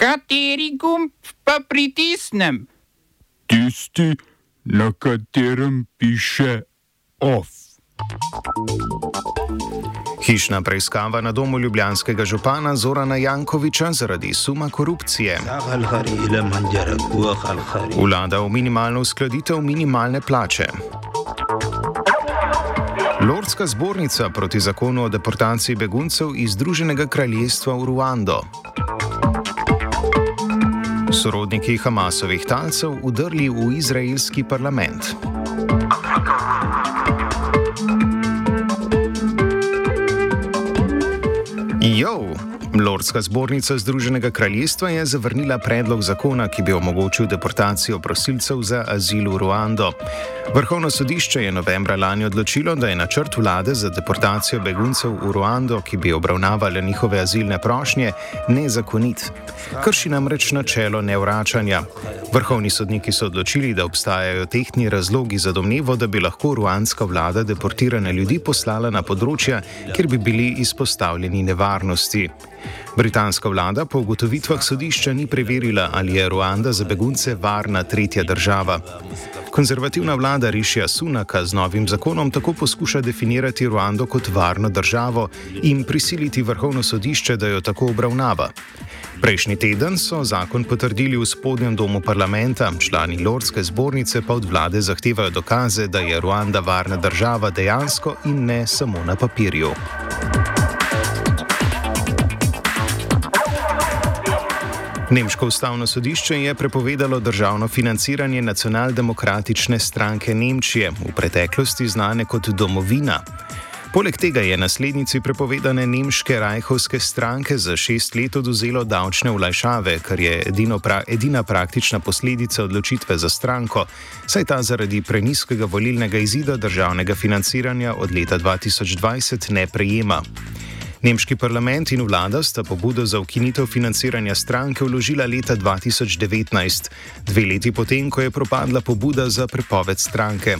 Kateri gumb pa pritisnem? Tisti, na katerem piše OF. Hišna preiskava na domu ljubljanskega župana Zorana Jankoviča zaradi suma korupcije. Vlada v minimalno uskladitev minimalne plače. Lordska zbornica proti zakonu o deportaciji beguncev iz Združenega kraljestva v Ruando. Sorodniki Hamasovih talcev udrli v izraelski parlament. Jo! Lordska zbornica Združenega kraljestva je zavrnila predlog zakona, ki bi omogočil deportacijo prosilcev za azil v Ruando. Vrhovno sodišče je novembra lani odločilo, da je načrt vlade za deportacijo beguncev v Ruando, ki bi obravnavali njihove azilne prošnje, nezakonit. Krši namreč načelo nevračanja. Vrhovni sodniki so odločili, da obstajajo tehtni razlogi za domnevo, da bi lahko ruandska vlada deportirane ljudi poslala na področja, kjer bi bili izpostavljeni nevarnosti. Britanska vlada po ugotovitvah sodišča ni preverila, ali je Ruanda za begunce varna tretja država. Konzervativna vlada Rišija Sunaka z novim zakonom tako poskuša definirati Ruando kot varno državo in prisiliti vrhovno sodišče, da jo tako obravnava. Prejšnji teden so zakon potrdili v spodnjem domu parlamenta, člani Lordske zbornice pa od vlade zahtevajo dokaze, da je Ruanda varna država dejansko in ne samo na papirju. Nemško ustavno sodišče je prepovedalo državno financiranje nacionaldemokratične stranke Nemčije, v preteklosti znane kot Domovina. Poleg tega je naslednici prepovedane nemške rajhovske stranke za šest let oduzelo davčne vlajšave, kar je pra, edina praktična posledica odločitve za stranko, saj ta zaradi preniskega volilnega izida državnega financiranja od leta 2020 ne prejema. Nemški parlament in vlada sta pobudo za ukinitev financiranja stranke vložila leta 2019, dve leti potem, ko je propadla pobuda za prepoved stranke.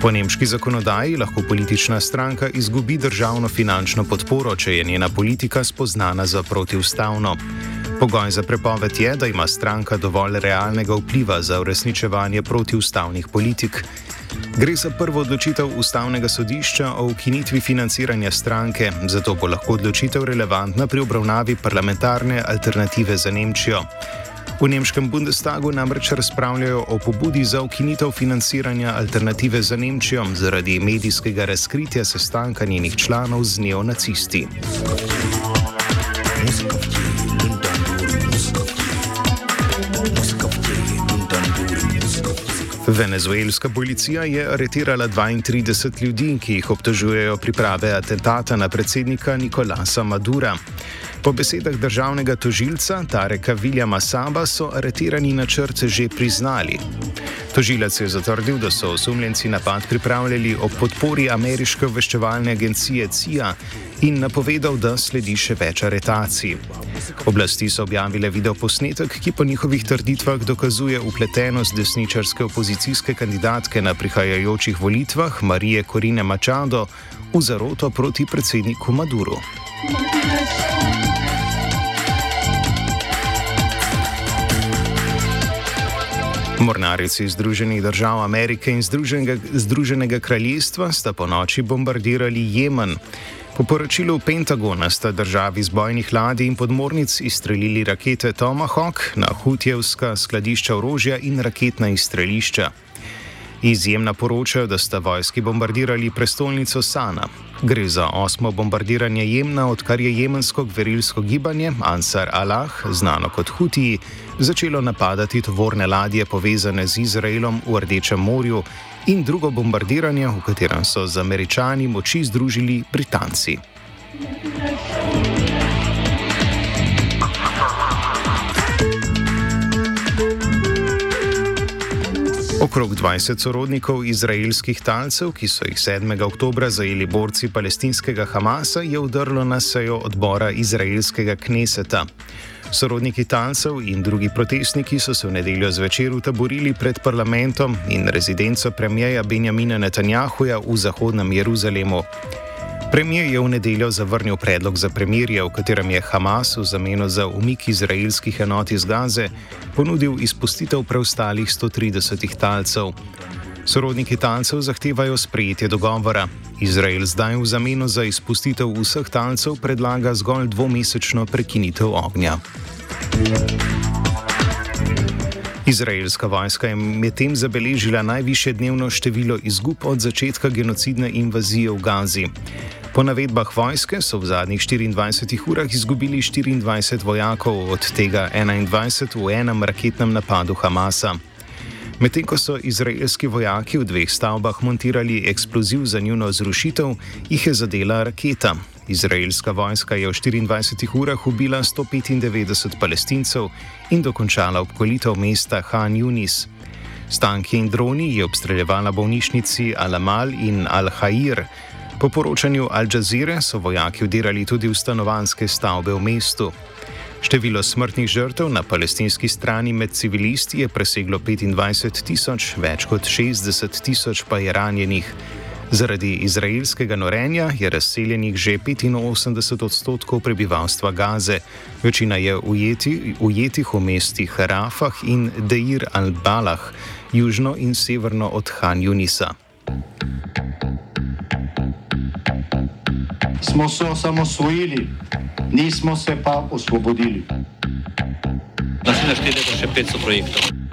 Po nemški zakonodaji lahko politična stranka izgubi državno finančno podporo, če je njena politika spoznana za protivstavno. Pogoj za prepoved je, da ima stranka dovolj realnega vpliva za uresničevanje protivstavnih politik. Gre za prvo odločitev ustavnega sodišča o ukinitvi financiranja stranke, zato bo lahko odločitev relevantna pri obravnavi parlamentarne alternative za Nemčijo. V nemškem Bundestagu namreč razpravljajo o pobudi za ukinitev financiranja alternative za Nemčijo zaradi medijskega razkritja sestanka njenih članov z neonacisti. Venezuelska policija je aretirala 32 ljudi, ki jih obtožujejo priprave atentata na predsednika Nikolasa Madura. Po besedah državnega tožilca Tareka Viljama Saba so aretirani načrt že priznali. Tožilec je zatrdil, da so osumljenci napad pripravljali ob podpori ameriške obveščevalne agencije CIA in napovedal, da sledi še več aretacij. Oblasti so objavile videoposnetek, ki po njihovih trditvah dokazuje upletenost desničarske opozicijske kandidatke na prihajajočih volitvah Marije Korine Mačado v zaroto proti predsedniku Maduru. Mornarici Združenih držav Amerike in Združenega, Združenega kraljestva sta po noči bombardirali Jemen. Po poročilu Pentagona sta državi z bojnih ladij in podmornic izstrelili rakete Tomahawk na hutjevska skladišča orožja in raketna izstrelišča. Izjemna poročajo, da sta vojski bombardirali prestolnico Sana. Gre za osmo bombardiranje Jemna, odkar je jemensko gverilsko gibanje Ansar Allah, znano kot Hutiji, začelo napadati tovorne ladje povezane z Izraelom v Rdečem morju in drugo bombardiranje, v katerem so z američani moči združili Britanci. Okrog 20 sorodnikov izraelskih talcev, ki so jih 7. oktober zajeli borci palestinskega Hamasa, je udrlo na sejo odbora izraelskega kneseta. Sorodniki talcev in drugi protestniki so se v nedeljo zvečer utaborili pred parlamentom in rezidenco premijeja Benjamina Netanjahuja v zahodnem Jeruzalemu. Premijer je v nedeljo zavrnil predlog za premirje, v katerem je Hamas v zameno za umik izraelskih enot iz Gaze ponudil izpustitev preostalih 130 talcev. Sorodniki talcev zahtevajo sprejetje dogovora. Izrael zdaj v zameno za izpustitev vseh talcev predlaga zgolj dvomesečno prekinitev ognja. Izraelska vojska je medtem zabeležila najviše dnevno število izgub od začetka genocidne invazije v Gazi. Po navedbah vojske so v zadnjih 24 urah izgubili 24 vojakov, od tega 21 v enem raketnem napadu Hamasa. Medtem ko so izraelski vojaki v dveh stavbah montirali eksploziv za njuno zrušitev, jih je zadela raketa. Izraelska vojska je v 24 urah ubila 195 palestincev in dokončala obkolitev mesta Han Yunis. S tanki in droni je obstreljevala bolnišnici Al-Amal in Al-Hair. Po poročanju Al Jazeera so vojaki vdirali tudi v stanovanske stavbe v mestu. Število smrtnih žrtev na palestinski strani med civilisti je preseglo 25 tisoč, več kot 60 tisoč pa je ranjenih. Zaradi izraelskega norenja je razseljenih že 85 odstotkov prebivalstva Gaze. Večina je ujeti, ujetih v mestih Rafah in Deir al-Balah, južno in severno od Han Junisa. Smo se osamosvojili, nismo se pa osvobodili. Naslednje štiri leta še 500 projektov.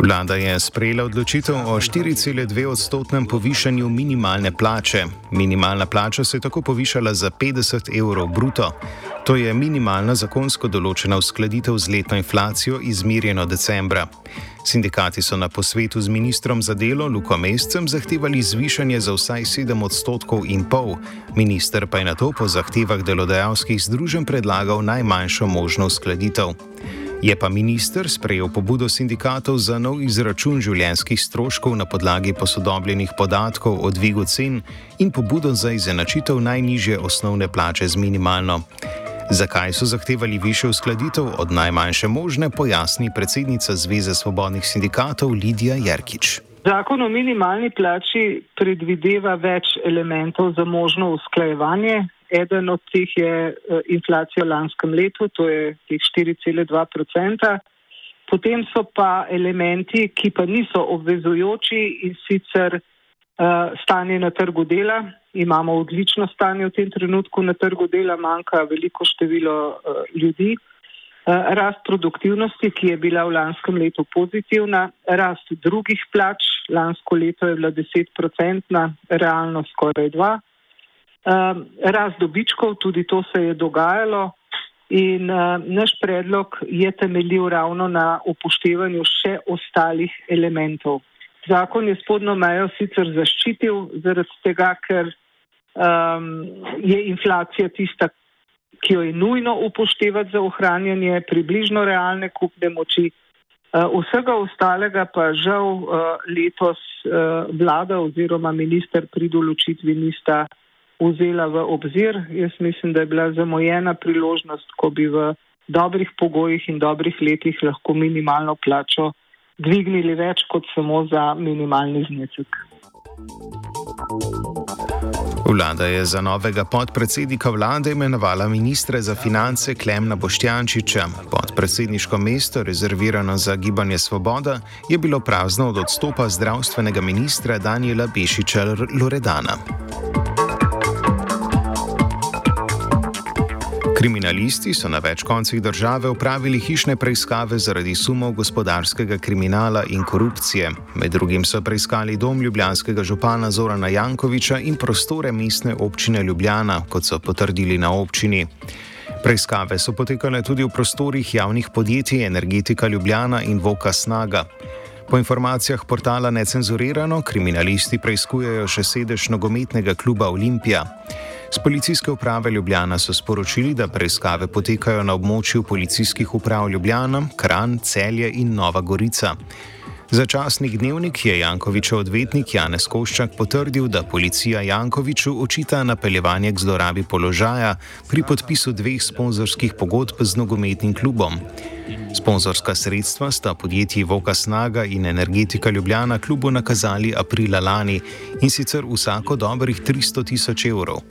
Vlada je sprejela odločitev o 4,2 odstotnem povišanju minimalne plače. Minimalna plača se je tako povišala za 50 evrov bruto. To je minimalna zakonsko določena uskladitev z letno inflacijo izmirjeno decembra. Sindikati so na posvetu z ministrom za delo Luko Mescem zahtevali zvišanje za vsaj 7 odstotkov in pol, minister pa je na to po zahtevah delodajalskih združen predlagal najmanjšo možno uskladitev. Je pa minister sprejel pobudo sindikatov za nov izračun življenjskih stroškov na podlagi posodobljenih podatkov o dvigu cen in pobudo za izenačitev najnižje osnovne plače z minimalno. Zakaj so zahtevali više uskladitev od najmanjše možne, pojasni predsednica Zveze svobodnih sindikatov Lidija Jerkič. Zakon o minimalni plači predvideva več elementov za možno usklajevanje. Eden od teh je eh, inflacija v lanskem letu, to je teh 4,2 Potem so pa elementi, ki pa niso obvezujoči in sicer uh, stanje na trgu dela. Imamo odlično stanje v tem trenutku na trgu dela, manjka veliko število uh, ljudi. Uh, rast produktivnosti, ki je bila v lanskem letu pozitivna, rast drugih plač, lansko leto je bila 10-procentna, realno skoraj 2. Uh, rast dobičkov, tudi to se je dogajalo. In uh, naš predlog je temeljil ravno na upoštevanju še ostalih elementov. Zakon je spodno mejo sicer zaščitil, zaradi tega, ker um, je inflacija tista, ki jo je nujno upoštevati za ohranjanje približno realne kupne moči. Uh, vsega ostalega pa žal uh, letos uh, vlada oziroma minister pri določitvi nista vzela v obzir. Jaz mislim, da je bila zamojena priložnost, ko bi v dobrih pogojih in dobrih letih lahko minimalno plačo dvignili več kot samo za minimalni znesek. Vlada je za novega podpredsednika vlade imenovala ministra za finance Klemna Boštjančiča. Podpredsedniško mesto, rezervirano za gibanje Svoboda, je bilo prazno od odstopa zdravstvenega ministra Daniela Bešiča Loredana. Kriminalisti so na več koncih države upravili hišne preiskave zaradi sumov gospodarskega kriminala in korupcije. Med drugim so preiskali dom ljubljanskega župana Zorana Jankoviča in prostore mestne občine Ljubljana, kot so potrdili na občini. Preiskave so potekale tudi v prostorih javnih podjetij Energetika Ljubljana in Voka Snaga. Po informacijah portala Necenzurirano, kriminalisti preiskujejo še sedež nogometnega kluba Olimpija. Z policijske uprave Ljubljana so sporočili, da preiskave potekajo na območju policijskih uprav Ljubljana, Kran, Celje in Nova Gorica. Začasnik dnevnik je Jankovičev odvetnik Janez Koščak potrdil, da policija Jankoviču očita napeljevanje k zlorabi položaja pri podpisu dveh sponzorskih pogodb z nogometnim klubom. Sponzorska sredstva sta podjetji Voka Snaga in Energetika Ljubljana klubu nakazali aprila lani in sicer vsako dobrih 300 tisoč evrov.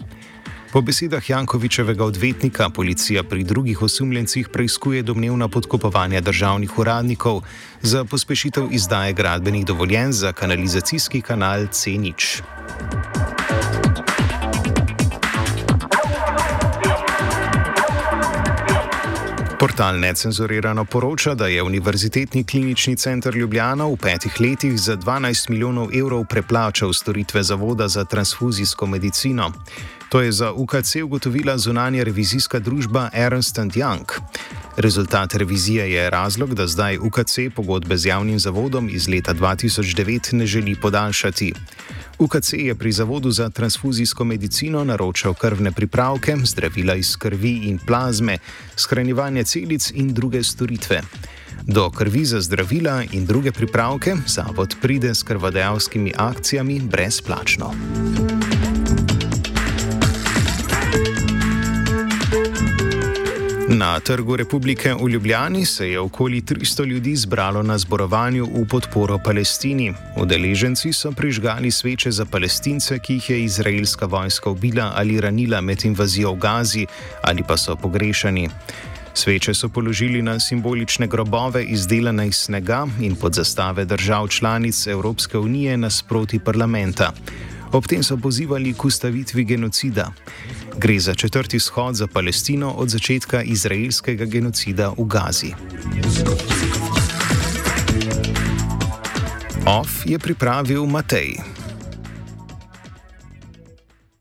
Po besedah Jankovičevega odvetnika policija pri drugih osumljencih preizkuje domnevna podkopovanja državnih uradnikov za pospešitev izdaje gradbenih dovoljenj za kanalizacijski kanal C0. Portal Necenzurirano poroča, da je Univerzitetni klinični center Ljubljana v petih letih za 12 milijonov evrov preplačal storitve Zavoda za transfuzijsko medicino. To je za UKC ugotovila zunanja revizijska družba Ernst Young. Rezultat revizije je razlog, da zdaj UKC pogodbe z javnim zavodom iz leta 2009 ne želi podaljšati. UKC je pri Zavodu za transfuzijsko medicino naročal krvne pripravke, zdravila iz krvi in plazme, shranjevanje celic in druge storitve. Do krvi za zdravila in druge pripravke Zavod pride s krvodajalskimi akcijami brezplačno. Na Trgu Republike v Ljubljani se je okoli 300 ljudi zbralo na zborovanju v podporo Palestini. Udeleženci so prižgali sveče za palestince, ki jih je izraelska vojska ubila ali ranila med invazijo v Gazi ali pa so pogrešani. Sveče so položili na simbolične grobove izdelane iz snega in pod zastave držav članic Evropske unije nasproti parlamenta. Ob tem so pozivali k ustavitvi genocida. Gre za četrti shod za Palestino od začetka izraelskega genocida v Gazi. OF je pripravil Matej.